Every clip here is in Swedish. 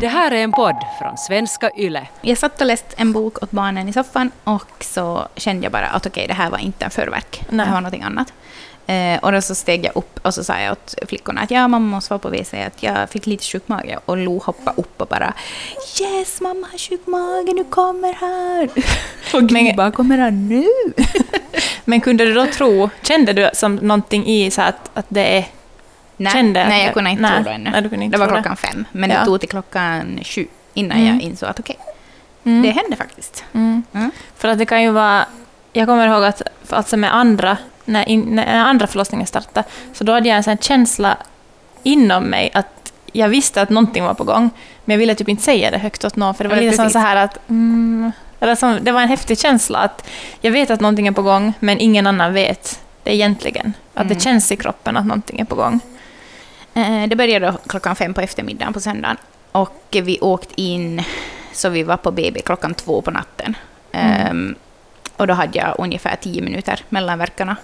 Det här är en podd från svenska YLE. Jag satt och läste en bok åt barnen i soffan och så kände jag bara att okej, det här var inte en förverk. Nej. Det var någonting annat. Eh, och då så steg jag upp och så sa jag åt flickorna att ja, mamma måste vara på WC, att jag fick lite sjuk mage. Och Lo hoppade upp och bara yes, mamma har sjuk mage, nu kommer han. och Men- bara, kommer han nu? Men kunde du då tro, kände du som någonting i så att, att det är... nej, Kände nej, jag kunde inte nej, tro det ännu. nej, kunde inte det var tro det. klockan fem, men Ja. det tog till klockan sju innan Mm. jag insåg att okej, Mm. det hände faktiskt. Mm. Mm. För att det kan ju vara... Jag kommer ihåg att alltså med andra, när, in, när andra förlossningen startade, så då hade jag en sån känsla inom mig att jag visste att någonting var på gång, men jag ville typ inte säga det högt åt någon, för det var Ja, lite precis. så här att... Mm, eller som, det var en häftig känsla att jag vet att någonting är på gång, men ingen annan vet det egentligen. Att Mm. det känns i kroppen att någonting är på gång. Eh, Det började klockan fem på eftermiddagen på söndagen. Och vi åkte in, så vi var på BB klockan två på natten. Mm. Ehm, och då hade jag ungefär tio minuter mellan verkarna.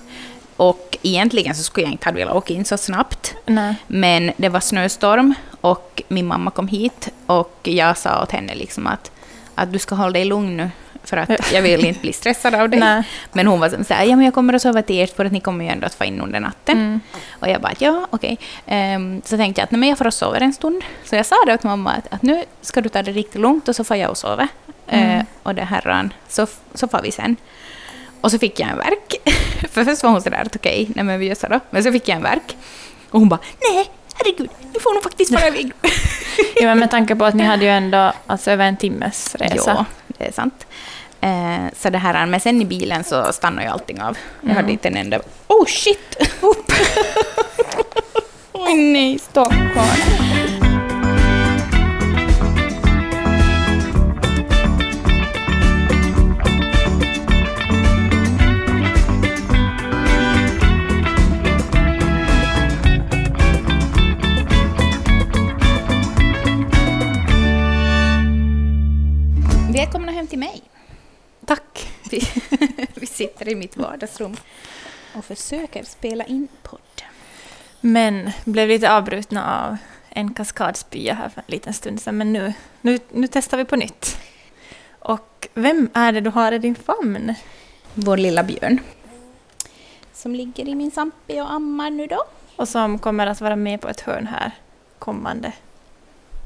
Och egentligen så skulle jag inte ha velat åka in så snabbt. Nej. Men det var snöstorm och min mamma kom hit och jag sa åt henne liksom att, att du ska hålla dig lugn nu för att jag vill inte bli stressad av dig. Men hon var som så här, ja men jag kommer att sova till ert för att ni kommer ju ändå att få in under natten. Mm. Och jag bara, ja okej. Ehm, så tänkte jag att nej, men jag får och sova en stund. Så jag sa det åt mamma att, att nu ska du ta det riktigt lugnt och så får jag och sova. Mm. Eh, och det här, så, så får vi sen. Och så fick jag en verk. För först var hon sådär att okej, nej men vi gör så då. Men så fick jag en verk. Och hon bara, nej herregud, du får nog faktiskt vara iväg. Ja, men med tanke på att ni hade ju ändå alltså, över en timmes resa. Ja, det är sant. Eh, så det här, men sen i bilen så stannade ju allting av. Jag Mm. hade inte en enda... Oh shit! Oj nej, Stockholm. I mitt vardagsrum och försöker spela in podd. Men blev lite avbrutna av en kaskadspya här för en liten stund sedan. Men nu, nu, nu testar vi på nytt. Och vem är det du har i din famn? Vår lilla björn. Som ligger i min sampe och ammar nu då. Och som kommer att vara med på ett hörn här kommande.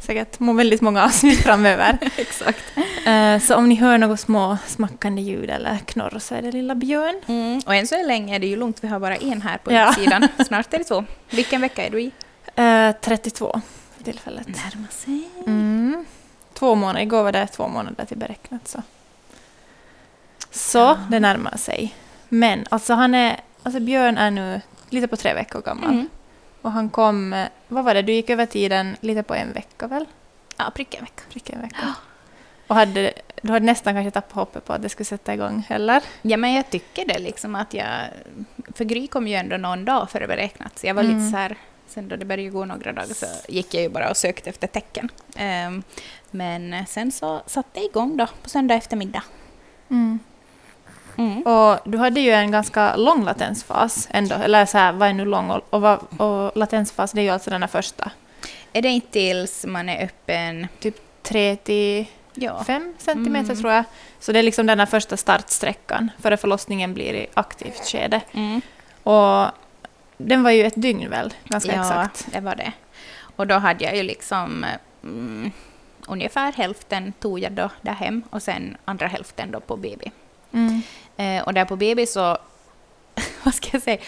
Säkert väldigt många avsnitt framöver. Exakt. Eh, Så om ni hör något små smackande ljud eller knorr så är det lilla Björn. Mm. Och än så länge är det ju lugnt, vi har bara en här på Ja. utsidan. Snart är det två. Vilken vecka är du i? Eh, 32 för tillfället. Närma sig. Mm. Två månader, igår var det två månader till beräknat. Så, så det närmar sig. Men alltså han är, alltså Björn är nu lite på tre veckor gammal. Mm. Och han kom, eh, vad var det, du gick över tiden lite på en vecka väl? Ja, prick en vecka. Prick en vecka. Och hade, du hade nästan kanske tappat hoppet på att det skulle sätta igång, eller? Ja, men jag tycker det liksom att jag... För Gry kom ju ändå någon dag före beräknat, så jag var Mm. lite så här... Sen då det började gå några dagar så gick jag ju bara och sökte efter tecken. Ehm, men sen så satte det igång då på söndag eftermiddag. Mm. Och du hade ju en ganska lång latensfas ändå, eller så här, vad är nu lång? Och, och, och latensfas, det är ju alltså den här första. Är det inte tills man är öppen? Typ 3 till Ja. 5 centimeter Mm. tror jag. Så det är liksom den här första startsträckan före förlossningen blir i aktivt skede. Mm. Och den var ju ett dygn väl, ganska ja, exakt. det var det. Och då hade jag ju liksom mm, ungefär hälften tog jag då där hem och sen andra hälften då på BB. Mm. Eh, och där på BB så, vad ska jag säga,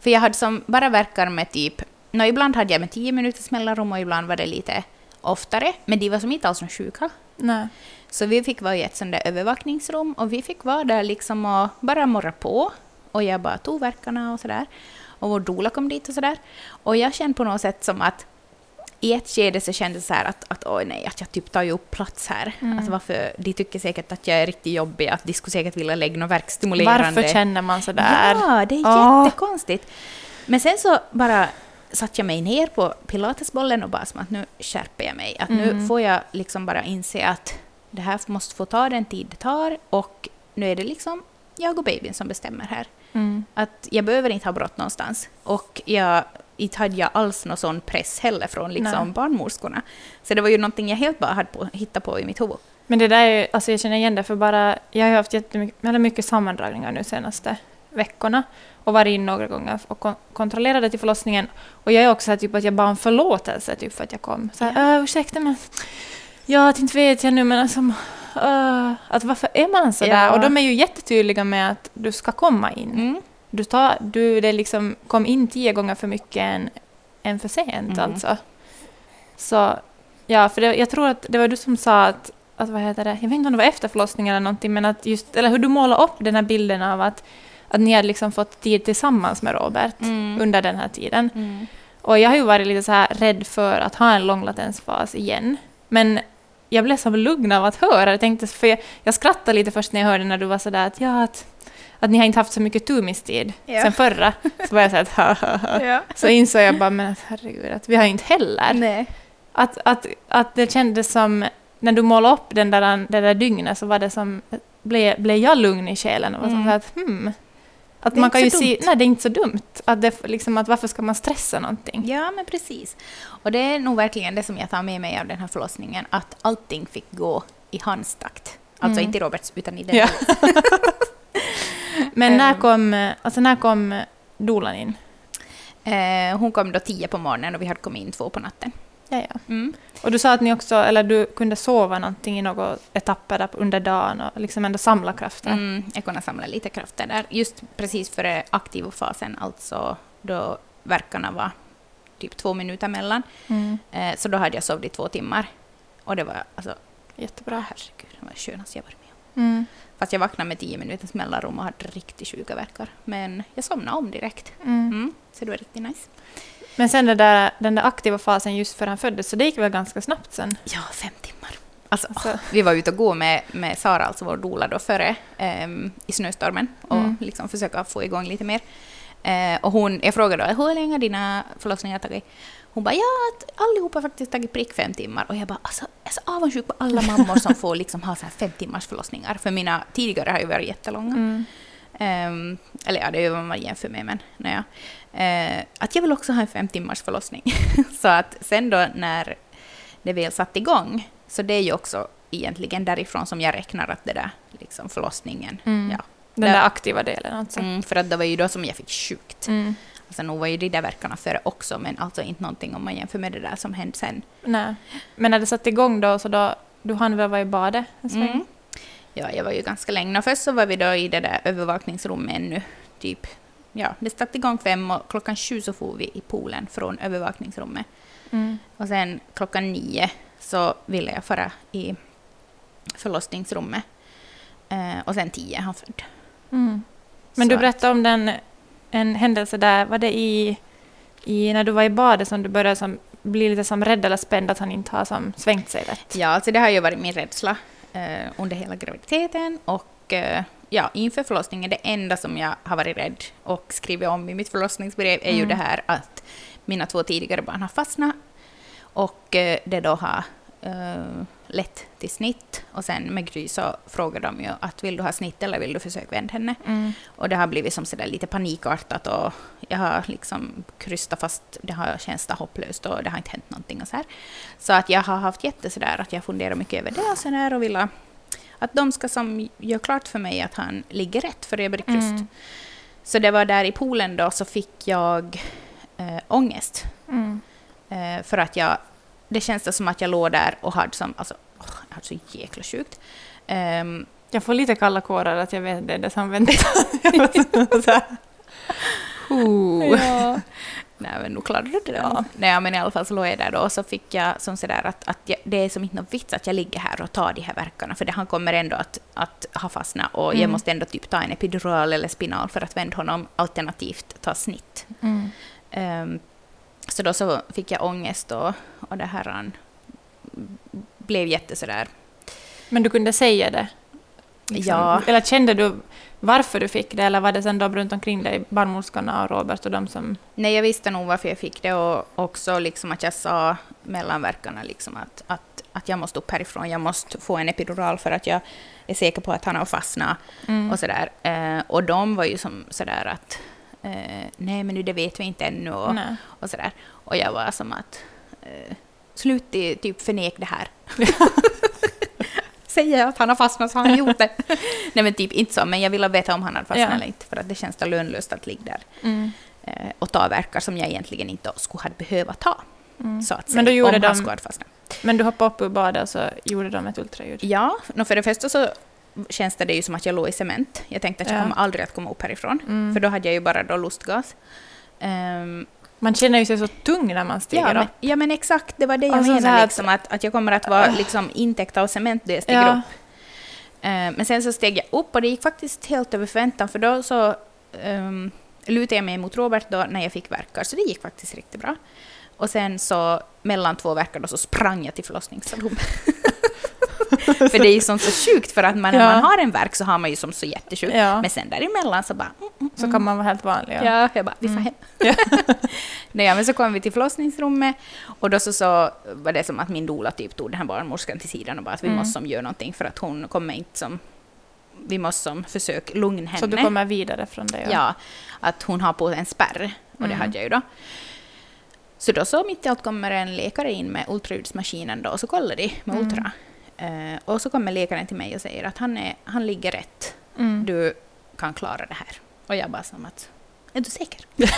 för jag hade som bara verkar med typ, nå, ibland hade jag med tio minuters mellanrum och ibland var det lite oftare, men de var som inte alls sjuka. Nej. Så vi fick vara i ett sånt där övervakningsrum och vi fick vara där liksom och bara morra på. Och jag bara tog verkarna och sådär. Och vår doula kom dit och sådär. Och jag kände på något sätt som att i ett skede så kändes det så här att, att oj nej, att jag typ tar ju upp plats här. Mm. Att varför, de tycker säkert att jag är riktigt jobbig, att de skulle säkert vilja lägga något verkstimulerande. Varför känner man sådär? Ja, det är Åh. jättekonstigt. Men sen så bara satte jag mig ner på pilatesbollen och bara som att nu skärper jag mig. Att nu Mm. får jag liksom bara inse att det här måste få ta den tid det tar och nu är det liksom jag och babyn som bestämmer här. Mm. Att jag behöver inte ha brott någonstans. Och jag, inte hade jag alls någon sån press heller från liksom Nej. barnmorskorna. Så det var ju någonting jag helt bara hade på, hittat på i mitt huvud. Men det där är ju, alltså jag känner igen det för bara, jag har haft jättemycket, mycket sammandragningar nu senaste veckorna och varit in några gånger och kon- kontrollerade till förlossningen. Och jag är också så här, typ att jag bad om förlåtelse typ för att jag kom. Så här, "Äh, ursäkta men, ja att inte vet jag nu men alltså, äh, att varför är man så där? Ja. Och de är ju jättetydliga med att du ska komma in. Mm. Du, tar, du det liksom kom in tio gånger för mycket än, än för sent Mm. alltså. Så ja, för det, jag tror att det var du som sa att, att vad heter det, jag vet inte om det var efter förlossningen eller någonting, men att just, eller hur du målade upp den här bilden av att, att ni hade liksom fått tid tillsammans med Robert Mm. under den här tiden. Mm. Och jag har ju varit lite så här rädd för att ha en långlatensfas igen. Men jag blev så lugn av att höra. Jag, tänkte, för jag, jag skrattade lite först när jag hörde när du var sådär att, ja, att, att ni har inte haft så mycket tumistid Ja. sen förra. Så var jag så här att, ha, ha, ha. Ja. Så insåg jag bara, men att herregud, att vi har inte heller. Nej. Att, att, att det kändes som, när du målade upp den där, det där dygnet så var det som, blev, blev jag lugn i själen och var Mm. så att hmm. Att man kan ju så se, dumt. nej det är inte så dumt. Att, det, liksom, att varför ska man stressa någonting? Ja, men precis. Och det är nog verkligen det som jag tar med mig av den här förlossningen, att allting fick gå i hans takt. Alltså Mm. inte i Roberts, utan i den. Ja. Men när Ehm. kom, alltså när kom dolan in? Eh, hon kom då tio på morgonen och vi hade kommit in två på natten. Ja, ja. Mm. Och du sa att ni också, eller du kunde sova någonting i några etapper där under dagen och liksom ändå samla krafter. Mm, jag kunde samla lite krafter där. Just precis före aktiva fasen, alltså då verkarna var typ två minuter mellan. Mm. Eh, så då hade jag sovit i två timmar. Och det var alltså, Jättebra. herregud, det var det skönaste jag varit med om. Mm. Fast jag vaknade med tio minuters mellanrum och hade riktigt sjuka verkar. Men jag somnade om direkt. Mm. Mm, så det var riktigt nice. Men sen där, den där aktiva fasen just för han föddes, så det gick väl ganska snabbt sen? Ja, fem timmar. Alltså, Alltså. Vi var ute och gå med, med Sara, alltså vår doula, då före ehm, i snöstormen och Mm. liksom försöka få igång lite mer. Eh, och hon, jag frågade då hur länge har dina förlossningar tagit? Hon bara ja, att allihopa har faktiskt tagit prick fem timmar. Och jag bara alltså, jag är så avundsjuk på alla mammor som får liksom ha så här fem timmars förlossningar. För mina tidigare har ju varit jättelånga. Mm. Ehm, eller ja, det är ju vad man jämför med, men naja. Uh, att jag vill också ha en fem timmars förlossning. så att sen då när det väl satt igång, så det är ju också egentligen därifrån som jag räknar att det där liksom förlossningen, Mm. ja. Den Där- där aktiva delen alltså. Mm, för att det var ju då som jag fick sjukt. Mm. Alltså nog var ju de där verkarna före också, men alltså inte någonting om man jämför med det där som hände sen. Nej. Men när det satte igång då, så då, du hann väl vara i badet en sväng? Mm. Ja, jag var ju ganska länge. Och först så var vi då i det där övervakningsrummet ännu, typ. Ja, det satte igång fem och klockan sju så for vi i poolen från övervakningsrummet. Mm. Och sen klockan nio så ville jag fara i förlossningsrummet. Eh, och sen tio han född. Mm. Men Så du berättade om den, en händelse där, var det i, i när du var i badet som du började som, bli lite som rädd eller spänd att han inte har som svängt sig rätt? Ja, alltså det har ju varit min rädsla eh, under hela graviditeten och eh, ja, inför förlossningen, det enda som jag har varit rädd och skrivit om i mitt förlossningsbrev är ju Mm. det här att mina två tidigare barn har fastnat och eh, det då har eh, lett till snitt. Och sen med Gry så frågade de ju att vill du ha snitt eller vill du försöka vända henne? Mm. Och det har blivit som sådär lite panikartat och jag har liksom krystat fast det har känts hopplöst och det har inte hänt någonting och så här. Så att jag har haft jätte sådär att jag funderar mycket över det och sådär och vill ha- att de ska som gör klart för mig att han ligger rätt för kryst. Mm. Så det var där i poolen då så fick jag äh, ångest. Mm. Eh, för att jag, det känns det som att jag låg där och hade som, alltså, åh, jag hade så jäkla sjukt. Ehm, Jag får lite kalla kårar att jag vet det är det som väntar. Ja. Nej, men nu klarade du det. Ja. Ja. Nej, men i alla fall så låg jag där då och så fick jag som sådär att, att jag, det är som inte någon vits att jag ligger här och tar de här verkarna för det, han kommer ändå att, att ha fastnat och jag Mm. måste ändå typ ta en epidural eller spinal för att vända honom alternativt ta snitt. Mm. Ehm, så då så fick jag ångest och, och det här blev jätte sådär Men du kunde säga det? Liksom. Ja. Eller kände du varför du fick det, eller var det sen de runt omkring dig, barnmorskorna och Robert och de som... Nej, jag visste nog varför jag fick det och också liksom att jag sa mellan verkarna liksom att, att att jag måste upp härifrån, jag måste få en epidural för att jag är säker på att han har fastnat Mm. och sådär. Eh, och de var ju som sådär att eh, nej men nu det vet vi inte ännu och, Nej. och sådär. Och jag var som att eh, slut i, typ förnek det här. Säger jag att han har fastnat så har han gjort det. nej men typ inte så, men jag ville veta om han hade fastnat Ja. eller inte för att det känns då lönlöst att ligga där Mm. eh, och ta verkar som jag egentligen inte skulle ha behövt ta. Mm. Så att säga, Men då gjorde om han de- skulle ha fastnat. Men du hoppade upp ur badet och så gjorde de ett ultraljud? Ja, för det första så känns det ju som att jag låg i cement. Jag tänkte att jag Ja. kommer aldrig att komma upp härifrån. Mm. För då hade jag ju bara då lustgas. Ehm, Man känner ju sig så tung när man stiger ja, men, upp. ja, men exakt, det var det jag Alltså, så menade. Liksom, att, att jag kommer att vara liksom, intäckt av cement då jag stiger Ja. upp. Ehm, men sen så steg jag upp och det gick faktiskt helt över förväntan. För då så um, lutade jag mig mot Robert då när jag fick verkar. Så det gick faktiskt riktigt bra. Och sen så mellan två verkar då så sprang jag till förlossningsrummet. för det är ju som så sjukt för att man, när Ja. man har en verk så har man ju som så jättesjukt. Ja. Men sen däremellan så bara... Mm, mm, Så kan man vara helt vanlig. Ja, jag bara, vi får Mm. hem. Nej, ja, men så kom vi till förlossningsrummet och då så, så var det som att min doula typ tog den här barnmorskan till sidan och bara att vi Mm. måste som göra någonting för att hon kommer inte som... Vi måste som försöka lugna henne. Så du kommer vidare från det? Ja, att hon har på en spärr och det Mm. hade jag ju då. Så då så mitt i allt kommer en läkare in med ultraljudsmaskinen då och så kollar de med Mm. ultra. Eh, och så kommer läkaren till mig och säger att han, är, han ligger rätt Mm. du kan klara det här. Och jag bara som att, är du säker?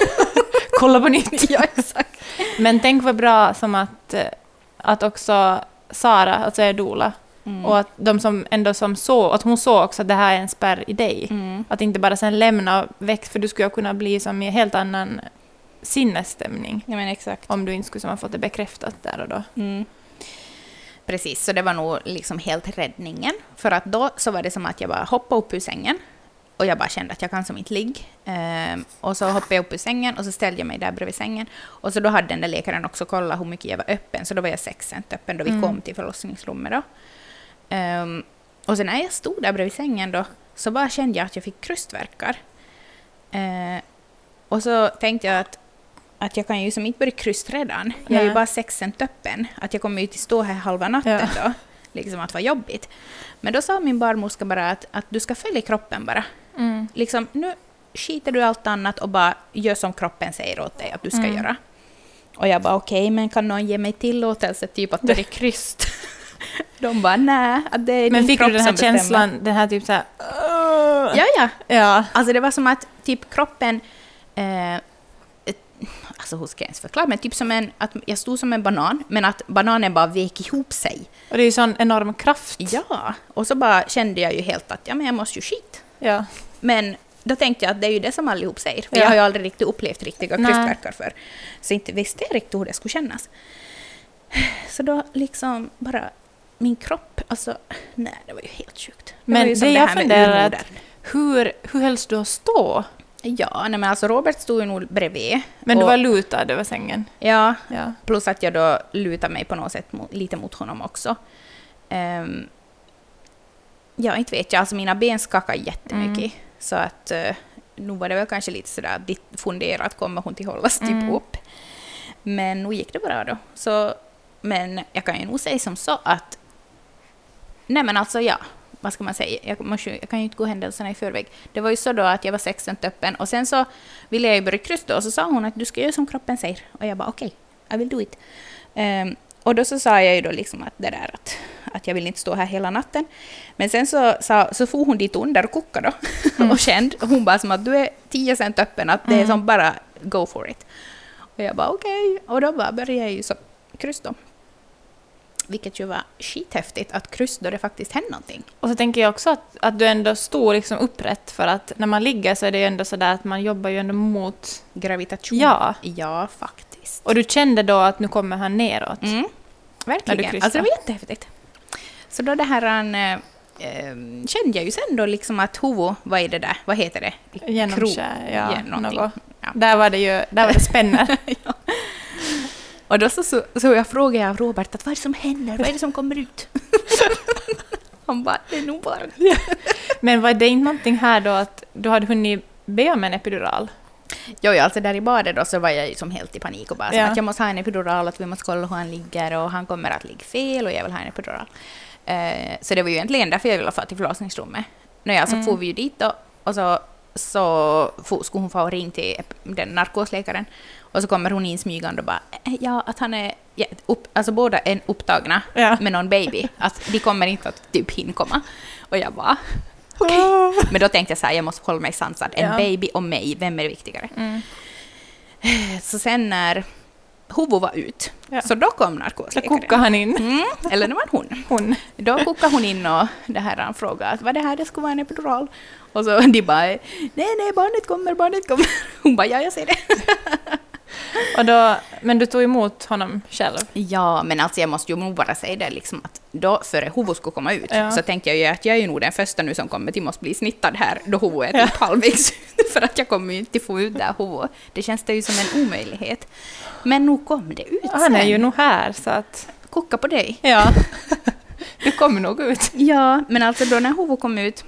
Kolla på nytt! ja, exakt. Men tänk vad bra som att, eh, att också Sara, alltså är doula, Mm. och att de som ändå som såg, att hon såg också att det här är en spärr i dig. Mm. Att inte bara sen lämna väck, för du skulle kunna bli som i en helt annan sinnesstämning Ja, men exakt. om du inte skulle som ha fått det bekräftat där och då. Mm. Precis, så det var nog liksom helt räddningen. För att då så var det som att jag bara hoppade upp ur sängen och jag bara kände att jag kan som inte ligga. Ehm, och så hoppade jag upp ur sängen och så ställde jag mig där bredvid sängen. Och så då hade den där läkaren också kollat hur mycket jag var öppen, så då var jag 6 cent öppen då vi Mm. kom till förlossningsrummet då. Ehm, och sen när jag stod där bredvid sängen då, så bara kände jag att jag fick krystvärkar. Ehm, och så tänkte jag att, att jag kan ju som inte börja krysta redan. Jag är ju bara 6 cent öppen. Att jag kommer ju till stå här halva natten då. Liksom att vara jobbigt. Men då sa min barnmorska bara att, att du ska följa kroppen bara. Mm. Liksom, nu skiter du allt annat och bara gör som kroppen säger åt dig att du ska Mm. göra. Och jag bara okej, men kan någon ge mig tillåtelse typ att det är kryst? De bara nej, att det är Men din fick kropp du den här bestämmer. känslan, den här typ såhär... Ja, ja. Ja. Alltså det var som att typ kroppen... Eh, alltså hur ska jag ens förklara? Men typ som en... Att jag stod som en banan, men att bananen bara vek ihop sig. Och det är ju sån enorm kraft. Ja, och så bara kände jag ju helt att ja, men jag måste ju skit. Ja. Men då tänkte jag att det är ju det som allihop säger. För Ja. jag har ju aldrig riktigt upplevt riktiga krystvärkar för. Så inte visste jag riktigt hur det skulle kännas. Så då liksom bara min kropp, alltså nej det var ju helt sjukt. Det Men det jag funderar urmodern. Hur, hur hölls du att stå? Ja, nej men alltså Robert stod ju nog bredvid. Men du var lutad över sängen? Ja, Ja. plus att jag då lutar mig på något sätt mot, lite mot honom också. Ehm, ja, inte vet jag. Alltså mina ben skakar jättemycket. Mm. Så att uh, nu var det väl kanske lite sådär att de funderar att kommer hon till hållas typ Mm. upp. Men nu gick det bra då. Så, men jag kan ju nog säga som så att... Nej men alltså ja, vad ska man säga? Jag, måste, jag kan ju inte gå händelserna i förväg. Det var ju så då att jag var 16 öppen och sen så ville jag ju börja kryssa då och så sa hon att du ska göra som kroppen säger. Och jag bara okej, I will do it. Ehm, och då så sa jag ju då liksom att det där att, att jag vill inte stå här hela natten. Men sen så, sa, så for hon dit under och kuckade då och kände. Hon bara som att du är 10 cent öppen, att det är Mm. som bara go for it. Och jag bara okej. Och då bara började jag ju så kryss då. Vilket ju var skithäftigt att kryss då det faktiskt hände någonting. Och så tänker jag också att, att du ändå stod liksom upprätt för att när man ligger så är det ju ändå sådär att man jobbar ju ändå mot... Gravitation. Ja. Ja, faktiskt. Och du kände då att nu kommer han neråt? Mm, verkligen. Alltså det var jättehäftigt. Så då det här han, eh, eh, kände jag ju sen då liksom att huvu, vad är det där, vad heter det? Genomskär, ja. Ja, något. Ja. Där var det ju, där var det spänner. Och då så, så, så jag frågade jag Robert att vad är det som händer, vad är det som kommer ut? Han bara, det är nog bara... Men var det inte någonting här då att du hade hunnit be om en epidural? Jo, ja, alltså där i badet då så var jag ju som helt i panik och bara Ja. att jag måste ha en epidural, att vi måste kolla hur han ligger och han kommer att ligga fel och jag vill ha en epidural. Eh, så det var ju egentligen därför jag ville få till förlossningsrummet. Nåja, så Mm. for vi ju dit då och så, så for, skulle hon få ringa till den narkosläkaren och så kommer hon in smygande och bara "Eh, ja, att han är, ja, upp, alltså båda är upptagna Ja. med någon baby, att de kommer inte att typ hinna komma. Och jag bara okej. Men då tänkte jag så här, jag måste hålla mig sansad. En Ja. baby och mig, vem är viktigare? Mm. Så sen när Huvo var ut, Ja. så då kom narkosläkaren. kokade han in Mm, eller det var hon. hon. Då kokade hon in och det här han frågade att vad det här det skulle vara en epidural. Och så de bara nej nej barnet kommer, barnet kommer. Hon bara ja jag ser det. Och då, men du tog emot honom själv? Ja men alltså jag måste ju nog bara säga det liksom att då före Huvo skulle komma ut Ja. så tänkte jag ju att jag är ju nog den första nu som kommer till måste bli snittad här då Huvo är typ halvvägs ut för att jag kommer ju inte få ut där Huvo. Det känns det ju som en omöjlighet. Men nog kom det ut Han är ju nog här så att... Koka på dig. Ja. Du kommer nog ut. Ja, men alltså då när Hovo kom ut,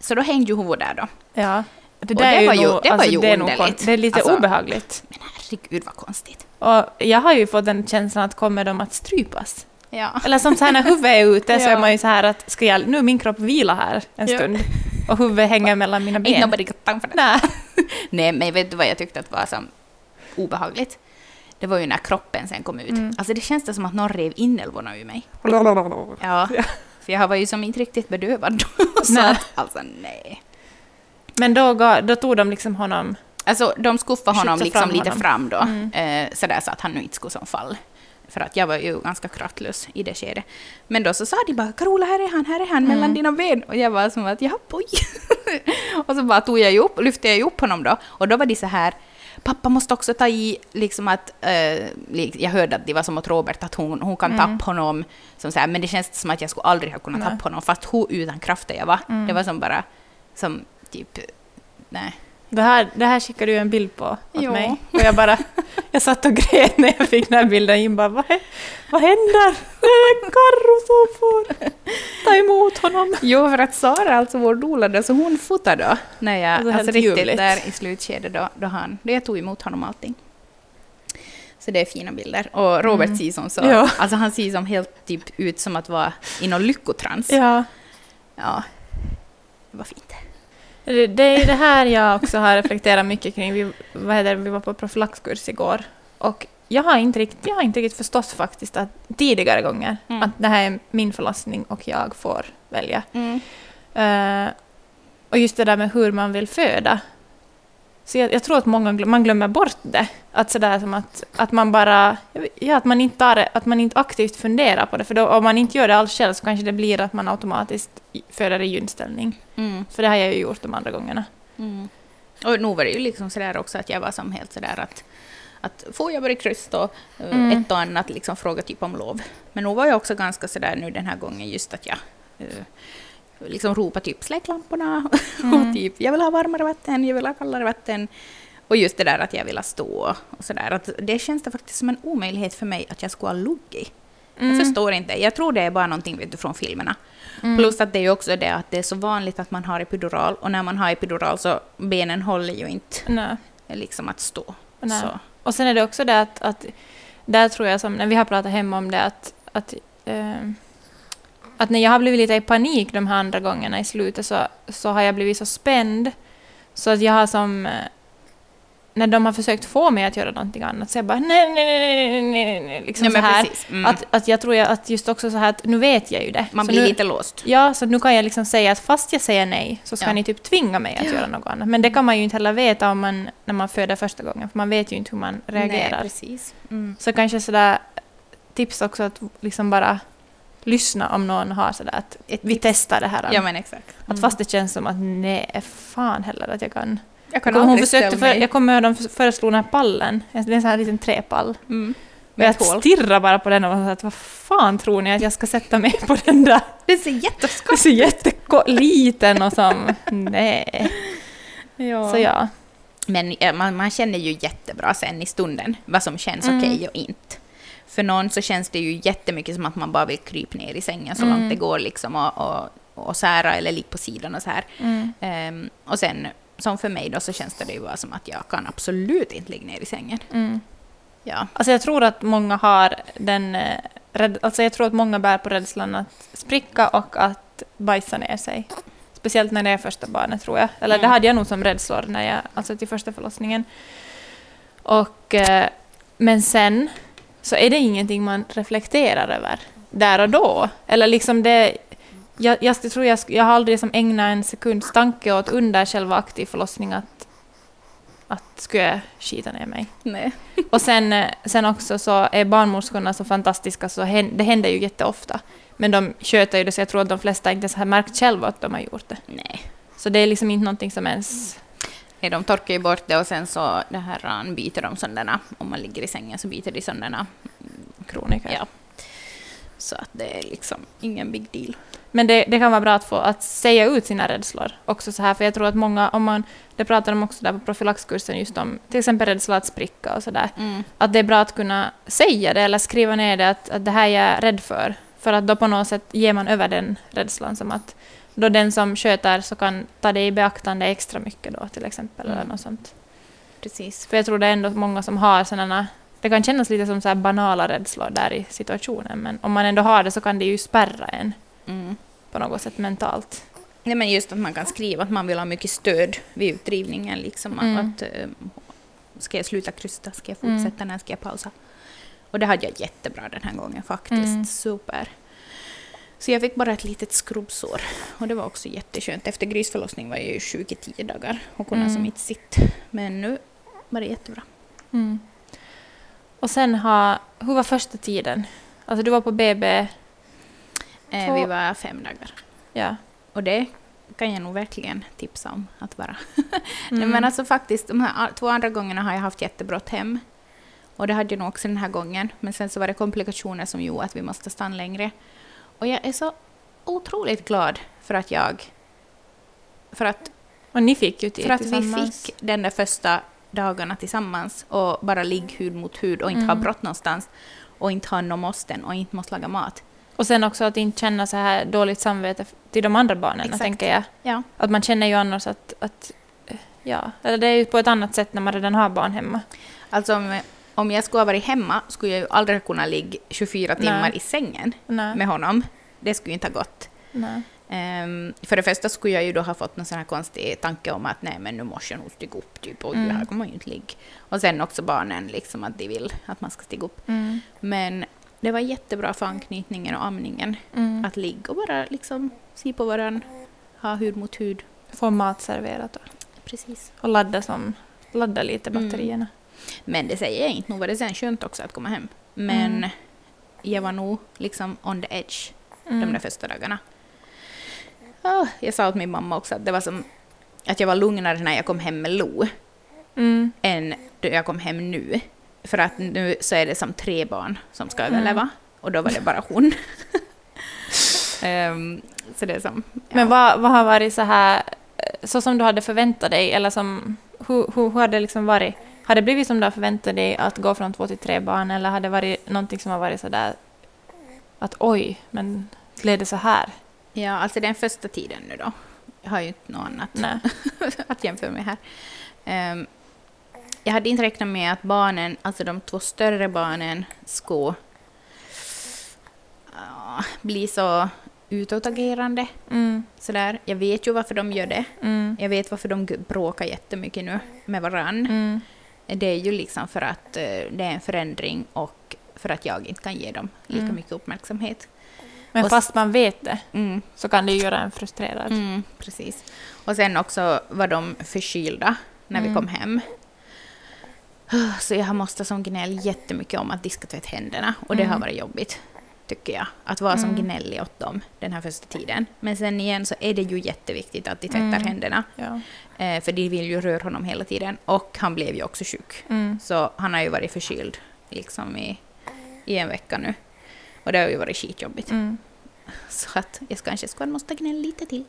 så då hängde ju Hovo där då. Ja. Det, Och det var ju- nog- det var ju det är underligt. Det är lite Alltså- obehagligt. Men herregud vad konstigt. Och jag har ju fått den känslan att kommer de att strypas? Ja. Eller som så här när huvudet är ute så Ja. är man ju så här att ska jag, nu är min kropp vila här en Ja. stund och huvudet hänger mellan mina Ain't ben. nobody got time for that. Nej. Nej, men vet du vad jag tyckte att var så obehagligt? Det var ju när kroppen sen kom ut. Mm. Alltså det känns det som att någon rev inälvorna ur mig. Ja. För jag var ju som inte riktigt bedövad då. Så Nej. att, alltså nej. Men då, då tog de liksom honom... Alltså de skuffade honom liksom fram lite honom. fram då. Mm. Eh, sådär så att han nu inte skulle som fall. För att jag var ju ganska kraftlös i det skedet. Men då så sa de bara Carola här är han, här är han mellan Mm. dina ben. Och jag var som att ja oj. och så bara tog jag ju upp, lyfte jag ju upp honom då. Och då var de så här Pappa måste också ta i, liksom att, eh, jag hörde att det var som åt Robert, att hon, hon kan Mm. tappa honom, som så här, men det känns som att jag skulle aldrig ha kunnat Nej. tappa honom, fast hur utan krafter jag var. Mm. Det var som bara, som typ, nej. Det här, det här skickade du en bild på åt Jo. mig. Och jag bara... Jag satt och grät när jag fick den här bilden in. Bara, vad, vad händer? Det är Karro som får ta emot honom. Jo, för att Sara, alltså vår doula, då, så hon fotade då, när jag, Alltså, alltså, riktigt ljuvligt. där i slutskedet då, då, han, då jag tog emot honom allting. Så det är fina bilder. Och Robert Mm. ser som så, Ja. alltså han ser som helt typ ut som att vara i någon lyckotrans. Ja. Ja, det var fint. Det, det är det här jag också har reflekterat mycket kring. Vi, vad heter, vi var på profylaxkurs igår. Och jag har inte riktigt, jag har inte riktigt förstått faktiskt att tidigare gånger Mm. att det här är min förlossning och jag får välja. Mm. Eh, och just det där med hur man vill föda. Så jag, jag tror att många glöm, man glömmer bort det. Att sådär som att, att man bara... Ja, att man, inte tar, att man inte aktivt funderar på det. För då, om man inte gör det alls själv så kanske det blir att man automatiskt föder i gynställning. Mm. För det har jag ju gjort de andra gångerna. Mm. Och nu var det ju liksom sådär också att jag var som helt sådär att, att får jag bara kryss då, eh, Mm. ett och annat liksom fråga typ om lov. Men nu var jag också ganska sådär nu den här gången just att jag eh, liksom ropa typ släck lamporna Mm. och typ jag vill ha varmare vatten, jag vill ha kallare vatten. Och just det där att jag vill stå och sådär. Att det känns det faktiskt som en omöjlighet för mig att jag skulle ha luggit. Mm. Jag förstår inte. Jag tror det är bara någonting vet du, från filmerna. Mm. Plus att det är ju också det att det är så vanligt att man har epidural och när man har epidural så benen håller ju inte Nej. liksom att stå. Och sen är det också det att, att där tror jag som, när vi har pratat hemma om det, att, att, eh, att när jag har blivit lite i panik de här andra gångerna i slutet så, så har jag blivit så spänd så att jag har som, eh, när de har försökt få mig att göra någonting annat så jag bara nej, nej, nej, nej, nej, liksom Ja, så här. Mm. Att, att jag tror jag, att just också så här att nu vet jag ju det. man så blir nu, lite låst. Ja, så nu kan jag liksom säga att fast jag säger nej så ska Ja. ni typ tvinga mig att göra något annat. Men det kan man ju inte heller veta om man, när man föder första gången, för man vet ju inte hur man reagerar. Nej, precis. Mm. Så kanske sådär tips också att liksom bara lyssna om någon har sådär att Ett vi tips. testar det här. Ja, men exakt. Att fast det känns som att nej, fan heller att jag kan. jag kan hon försökte för, jag kommer ihåg de föreslog den här pallen, det är en sån här liten träpall. Mm. Med jag hål. stirrar bara på den och var att vad fan tror ni att jag ska sätta mig på den där? Det ser jätteskott ser jätteliten och som, nej. Ja. Så ja. Men man, man känner ju jättebra sen i stunden vad som känns Mm. okej och inte. För någon så känns det ju jättemycket som att man bara vill krypa ner i sängen så Mm. långt det går liksom och, och, och sära eller ligga på sidan och så här. Mm. Ehm, och sen som för mig då så känns det ju bara som att jag kan absolut inte ligga ner i sängen. Mm. Ja. Alltså jag tror att många har den... eh, alltså jag tror att många bär på rädslan att spricka och att bajsa ner sig. Speciellt när det är första barnet tror jag. Eller det Mm. hade jag nog som rädslor när jag, alltså till första förlossningen. Och, eh, men sen så är det ingenting man reflekterar över där och då. Eller liksom det... Jag, jag tror jag, jag har aldrig som ägnat en sekunds tanke åt under själva aktiv förlossning att, att skulle jag skita ner mig. Nej. Och sen, eh, sen också så är barnmorskorna så fantastiska så det händer ju jätteofta. Men de sköter ju det så jag tror att de flesta inte ens har märkt själva att de har gjort det. Nej. Så det är liksom inte någonting som ens... De torkar ju bort det och sen så det här, han byter de sådana, om man ligger i sängen så byter de sådana Kroniker. Ja. Så att det är liksom ingen big deal. Men det, det kan vara bra att få att säga ut sina rädslor också så här, för jag tror att många, om man, det pratar de också där på profylaxkursen just om till exempel rädsla att spricka och sådär, att det är bra att kunna säga det eller skriva ner det att, att det här är jag rädd för, för att då på något sätt ger man över den rädslan som att då den som sköter så kan ta det i beaktande extra mycket då till exempel eller Mm. något sånt. Precis. För jag tror det är ändå många som har sådana det kan kännas lite som så banala rädslor där i situationen, men om man ändå har det så kan det ju spärra en Mm. på något sätt mentalt. Nej, men just att man kan skriva att man vill ha mycket stöd vid utdrivningen. Liksom, Mm. att, eh, ska jag sluta krysta? Ska jag Mm. fortsätta? När ska jag pausa? Och det hade jag jättebra den här gången faktiskt. Mm. Super. Så jag fick bara ett litet skrubbsår. Och det var också jätteskönt. Efter grisförlossning var jag ju sjuk i tio dagar och kunde Mm. som inte sitt. Men nu var det jättebra. Mm. Och sen har, hur var första tiden? Alltså du var på BB, Eh, Vi var fem dagar. ja. Och det kan jag nog verkligen tipsa om att vara. Nej, Mm. men alltså faktiskt, de här två andra gångerna har jag haft jättebrått hem. Och det hade jag nog också den här gången. Men sen så var det komplikationer som gjorde att vi måste stanna längre. Och jag är så otroligt glad för att jag... För att, Och ni fick ju tid för att vi fick den där första dagarna tillsammans och bara ligga hud mot hud och inte ha Mm. brått någonstans. Och inte ha någon måsten och inte måste laga mat. Och sen också att inte känna så här dåligt samvete till de andra barnen, Exakt. tänker jag. Ja, Att man känner ju annars att, att eh, ja, eller det är ju på ett annat sätt när man redan har barn hemma. alltså om, om jag skulle ha varit hemma skulle jag ju aldrig kunna ligga 24 timmar Nej. i sängen Nej. med honom. Det skulle inte ha gått. Ehm, för det första skulle jag ju då ha fått någon sån här konstig tanke om att nej men nu måste jag nog stiga upp typ och Mm. här kommer ju inte ligga. Och sen också barnen liksom att de vill att man ska stiga upp. Mm. Men det var jättebra för anknytningen och amningen Mm. att ligga och bara liksom se på varandra, ha hud mot hud. Få mat serverat och, Precis. och ladda, som, ladda lite Mm. Men det säger jag inte, nog var det sen skönt också att komma hem. Men Mm. jag var nog liksom on the edge Mm. de där första dagarna. Ah, jag sa åt min mamma också att det var som att jag var lugnare när jag kom hem med Lo Mm. än då jag kom hem nu. För att nu så är det som tre barn som ska Mm. överleva och då var det bara hon. Ehm, så det är som... Ja. Men vad, vad har varit så här, eh, så som du hade förväntat dig, eller som, hur, hur, hur har det liksom varit? Har det blivit som du har förväntat dig att gå från två till tre barn, eller har det varit någonting som har varit så där att oj, men blev det så här? ja, alltså den första tiden nu då. Jag har ju inte något annat att jämföra med här. Ehm, jag hade inte räknat med att barnen, alltså de två större barnen, skulle ah, bli så utåtagerande. Mm, Sådär. Jag vet ju varför de gör det. mm, Jag vet varför de bråkar jättemycket nu med varann. mm, Det är ju liksom för att eh, det är en förändring och för att jag inte kan ge dem lika Mm. mycket uppmärksamhet. Men Och fast man vet det, Mm. så kan det ju göra en frustrerad. Mm, precis. Och sen också var de förkylda när vi Mm. kom hem. Så jag måste som gnäll jättemycket om att diska tvätt händerna och det har Mm. varit jobbigt, tycker jag. Att vara som Mm. gnällig åt dem den här första tiden. Men sen igen så är det ju jätteviktigt att de tvättar Mm. händerna. Ja. Eh, för de vill ju röra honom hela tiden. Och han blev ju också sjuk. Mm. Så han har ju varit förkyld liksom i, i en vecka nu. Och det har ju varit skitjobbigt. Mm. Så att jag kanske skulle måste gnälla lite till.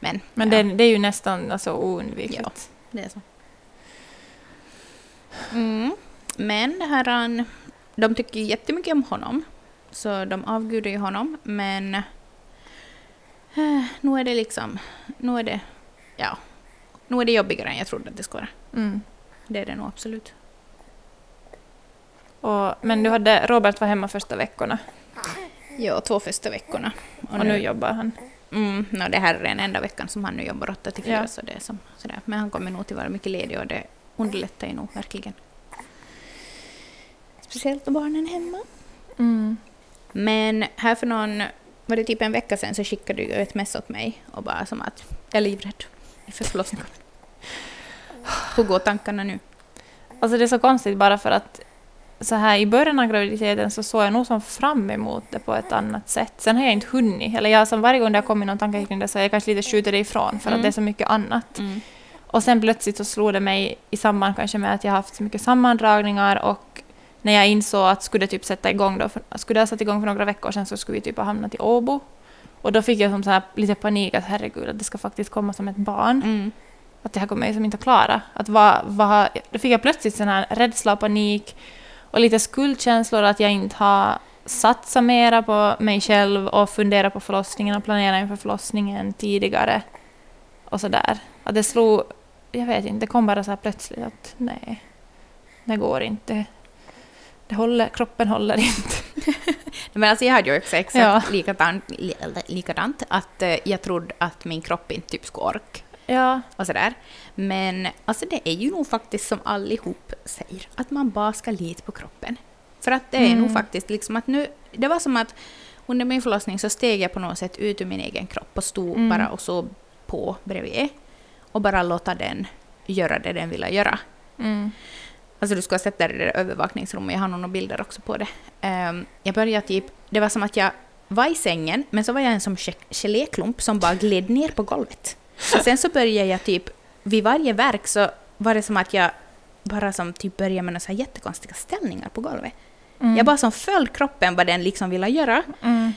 Men, Men ja, det, det är ju nästan alltså, oundvikligt. det är så. Mm. Men det här, han- de tycker jättemycket om honom. Så de avgudar ju honom. Men eh, nu är det liksom, nu är det, ja, Nu är det jobbigare än jag trodde att det skulle vara. Mm. Det är det nog absolut. Och, men du hade, Robert var hemma första veckorna Ja, två första veckorna. och, nu jobbar han. Mm, no, det här är den enda veckan som han nu jobbar 8 till 4, Ja. så det är som, sådär. Men han kommer nog till vara mycket ledig och det underlättar ju nog verkligen. Speciellt då barnen är hemma. Mm. Men här för någon, var det typ en vecka sedan så skickade du ett mess åt mig och bara som att jag är livrädd inför förlossningen. Hur går tankarna nu? Alltså det är så konstigt bara för att så här i början av graviditeten så såg jag nog som fram emot det på ett annat sätt. Sen har jag inte hunnit. Eller jag som varje gång det har kommit någon tanke kring det så har jag kanske lite skjuter det ifrån för Mm. att det är så mycket annat. Mm. Och sen plötsligt så slog det mig i samband kanske med att jag haft så mycket sammandragningar och när jag insåg att skulle typ sätta igång då, för, skulle jag satt igång för några veckor sedan så skulle vi typ ha hamnat i Åbo. Och då fick jag som så här lite panik att herregud, att det ska faktiskt komma som ett barn. Mm. Att det här kommer jag som inte att klara. Att vad, vad, då fick jag plötsligt sån här rädsla och panik och lite skuldkänslor att jag inte har satsat mera på mig själv och funderat på förlossningen och planerat inför förlossningen tidigare. Och sådär. Att det slog, jag vet inte, det kom bara så här plötsligt att nej, det går inte. Det håller, kroppen håller inte. Men alltså jag hade ju också exakt Ja. likadant, likadant, att eh, jag trodde att min kropp inte typ skulle orka. Ja, och sådär. Men alltså det är ju nog faktiskt som allihop säger, att man bara ska lita på kroppen. För att det är Mm. nog faktiskt liksom att nu, det var som att under min förlossning så steg jag på något sätt ut ur min egen kropp och stod Mm. bara och så på bredvid och bara låta den göra det den ville göra. mm, Alltså du ska ha sett där i det där övervakningsrummet, jag har nog några bilder också på det. Ehm, jag började typ, det var som att jag var i sängen, men så var jag en som ge- geléklump som bara gled ner på golvet. Och sen så började jag typ, vid varje verk så var det som att jag bara som typ började med några jättekonstiga ställningar på golvet. mm, Jag bara som följde kroppen vad den liksom ville göra. mm,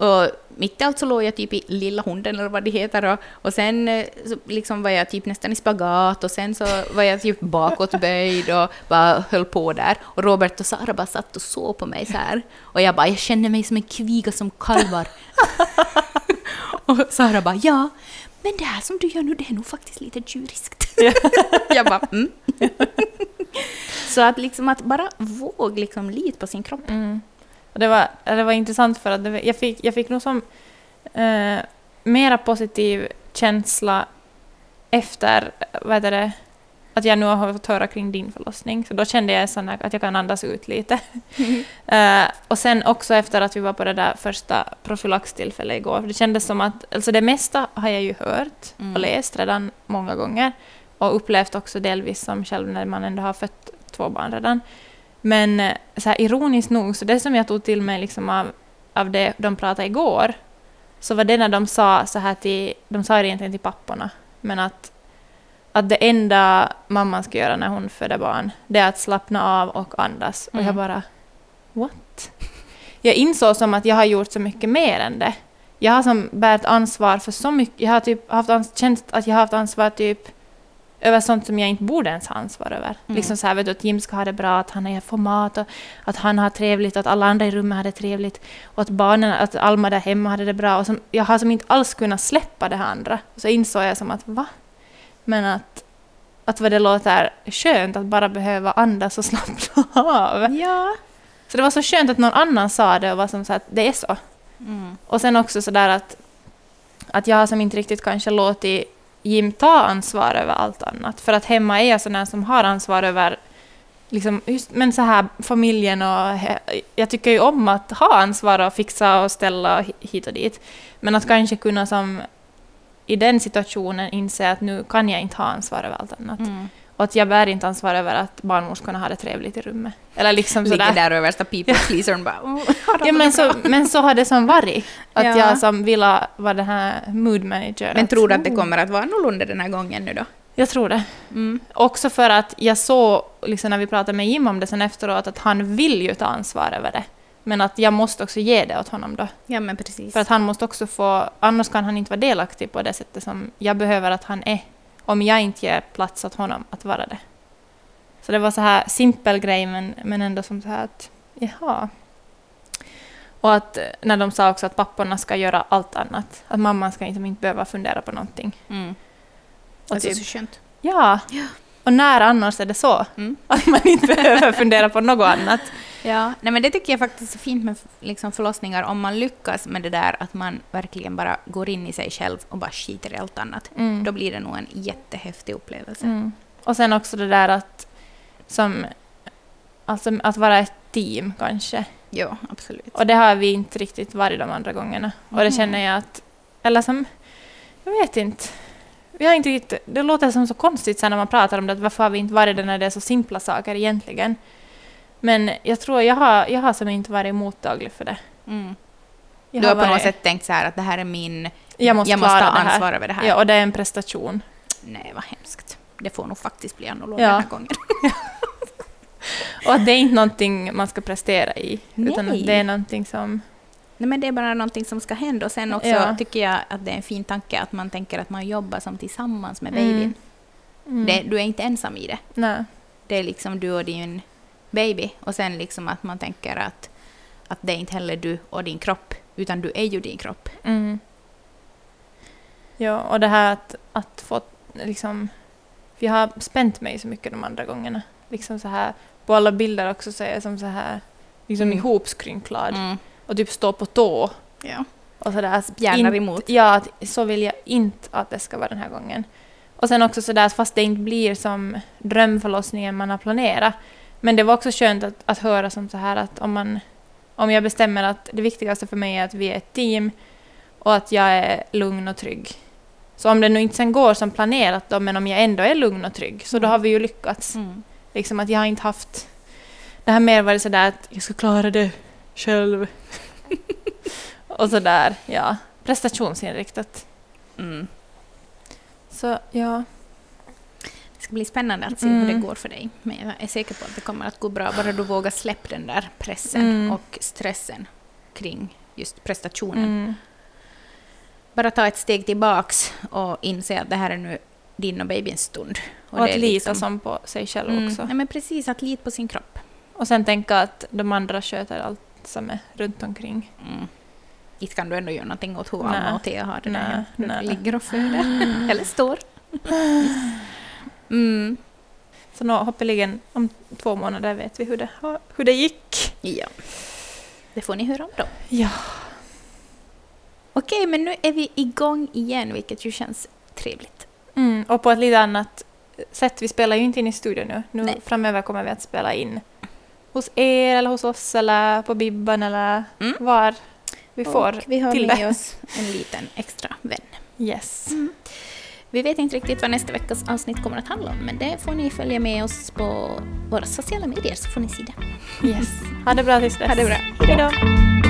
Och mitt i allt så låg jag typ i lilla hunden eller vad det heter och, och sen eh, så liksom var jag typ nästan i spagat och sen så var jag typ bakåtböjd och bara höll på där. Och Robert och Sara bara satt och såg på mig så här. Och jag bara, jag känner mig som en kviga som kalvar. och Sara bara, ja, men det här som du gör nu det är nog faktiskt lite djuriskt. jag bara, mm. så att liksom att bara våga liksom lita på sin kropp. Mm. Det, var, det var intressant för att det, jag, fick, jag fick nog som eh, mera positiv känsla efter vad heter det, att jag nu har fått höra kring din förlossning. Så då kände jag sån att jag kan andas ut lite. Eh, och sen också efter att vi var på det där första profylaxtillfället igår. För det kändes som att, alltså det mesta har jag ju hört Mm. och läst redan många gånger. Och upplevt också delvis som själv när man ändå har fött två barn redan. Men eh, så här, ironiskt nog, så det som jag tog till mig liksom av, av det de pratade igår, så var det när de sa så här till, de sa det egentligen till papporna, men att, att det enda mamman ska göra när hon föder barn, det är att slappna av och andas. Och jag Mm. bara, what? Jag insåg som att jag har gjort så mycket mer än det. Jag har som bärt ansvar för så mycket, jag har typ haft känt att jag har haft ansvar typ över sånt som jag inte borde ens ha ansvar över. Mm. Liksom så här, vet du, att Jim ska ha det bra, att han får mat, och att han har trevligt, att alla andra i rummet har det trevligt, och att barnen, att Alma där hemma hade det bra. Och som, jag har som inte alls kunnat släppa det här andra. Och så insåg jag som att va? Men att, att vad det låter skönt att bara behöva andas och slappna av. Ja. Så det var så skönt att någon annan sa det och var som så att det är så. Mm. Och sen också sådär att, att jag har som inte riktigt kanske låtit Jim ta ansvar över allt annat. För att hemma är jag sån där som har ansvar över liksom, just, men så här, familjen och jag tycker ju om att ha ansvar och fixa och ställa hit och dit. Men att kanske kunna som i den situationen inse att nu kan jag inte ha ansvar över allt annat. Mm. Och att jag bär inte ansvar över att barnmorskorna har det trevligt i rummet. Eller liksom Ligger sådär. där och värsta people pleasern bara... "Åh, har de Ja, men, bra?" så, men så har det som varit. Att Ja. jag som ville vara den här mood manager. Men tror du att det oh, kommer att vara annorlunda den här gången nu då? Jag tror det. Mm. Också för att jag såg, liksom när vi pratade med Jim om det sen efteråt, att han vill ju ta ansvar över det. Men att jag måste också ge det åt honom då. Ja, men precis. För att han måste också få, annars kan han inte vara delaktig på det sättet som jag behöver att han är. Om jag inte ger plats åt honom att vara det. Så det var så här simpel grej men, men ändå som så här att, jaha. Och att eh, när de sa också att papporna ska göra allt annat. Att mamman ska inte, inte behöva fundera på någonting. Mm. Och Alltså typ, så skönt. ja. Och när annars är det så? Mm. Att man inte behöver fundera på något annat. Ja, nej men det tycker jag faktiskt är fint med liksom förlossningar om man lyckas med det där att man verkligen bara går in i sig själv och bara skiter i allt annat. Mm. Då blir det nog en jättehäftig upplevelse. Mm. Och sen också det där att, som, alltså att vara ett team kanske. Ja, absolut. Och det har vi inte riktigt varit de andra gångerna. Och det Mhm. känner jag att, eller som, jag vet inte. Vi har inte riktigt, det låter som så konstigt sen när man pratar om det, att varför har vi inte varit det när det är så simpla saker egentligen. Men jag tror jag har, jag har som inte varit mottaglig för det. Mm. Jag Du har på varit- något sätt tänkt så här att det här är min... jag måste, jag måste ta ansvar över det här. Ja, och det är en prestation. Nej, vad hemskt. Det får nog faktiskt bli annorlunda Ja. den här gången. Och att det är inte någonting man ska prestera i. Utan Nej. att det är någonting som... Nej, men det är bara någonting som ska hända. Och sen också Ja. tycker jag att det är en fin tanke att man tänker att man jobbar som tillsammans med Mm. babyn. Mm. Det, du är inte ensam i det. Nej. Det är liksom du och din baby. Och sen liksom att man tänker att, att det är inte heller du och din kropp, utan du är ju din kropp. Mm. Ja, och det här att, att få liksom... för Jag har spänt mig så mycket de andra gångerna. Liksom så här, på alla bilder också så är jag som så här liksom Mm. ihopskrynklad Mm. Och typ stå på tå. Ja. Och så där, Spjärnar emot. Ja, att, så vill jag inte att det ska vara den här gången. Och sen också så där, fast det inte blir som drömförlossningen man har planerat. Men det var också skönt att, att höra som så här att om man om jag bestämmer att det viktigaste för mig är att vi är ett team och att jag är lugn och trygg. Så om det nu inte sen går som planerat då, men om jag ändå är lugn och trygg, så då Mm. har vi ju lyckats. Mm. Liksom att jag har inte haft... Det har mer varit sådär att jag ska klara det själv. och sådär, ja. Prestationsinriktat. Mm. Så ja. Det ska bli spännande att se Mm. hur det går för dig. Men jag är säker på att det kommer att gå bra, bara du vågar släppa den där pressen Mm. och stressen kring just prestationen. Mm. Bara ta ett steg tillbaks och inse att det här är nu din och babyns stund. Och, det att lita liksom- som på sig själv Mm. också. Ja, men precis, att lita på sin kropp. Och sen tänka att de andra sköter allt som är runt omkring. Mm. Inte kan du ändå göra någonting åt hur. Alma och Thea har det Nej, där när du ligger och föder. Eller står. Mm. Så nå, hoppeligen om två månader vet vi hur det, hur det gick. Ja. Det får ni höra om då. Ja. Okej, men nu är vi igång igen, vilket ju känns trevligt. Mm, och på ett lite annat sätt. Vi spelar ju inte in i studion nu. nu Nej. framöver kommer vi att spela in hos er eller hos oss eller på Bibban eller Mm. var vi får och vi har till med det. oss en liten extra vän. Yes. Vi vet inte riktigt vad nästa veckas avsnitt kommer att handla om, men det får ni följa med oss på våra sociala medier så får ni se det. yes. Ha det bra tills dess. Ha det bra. Hej då.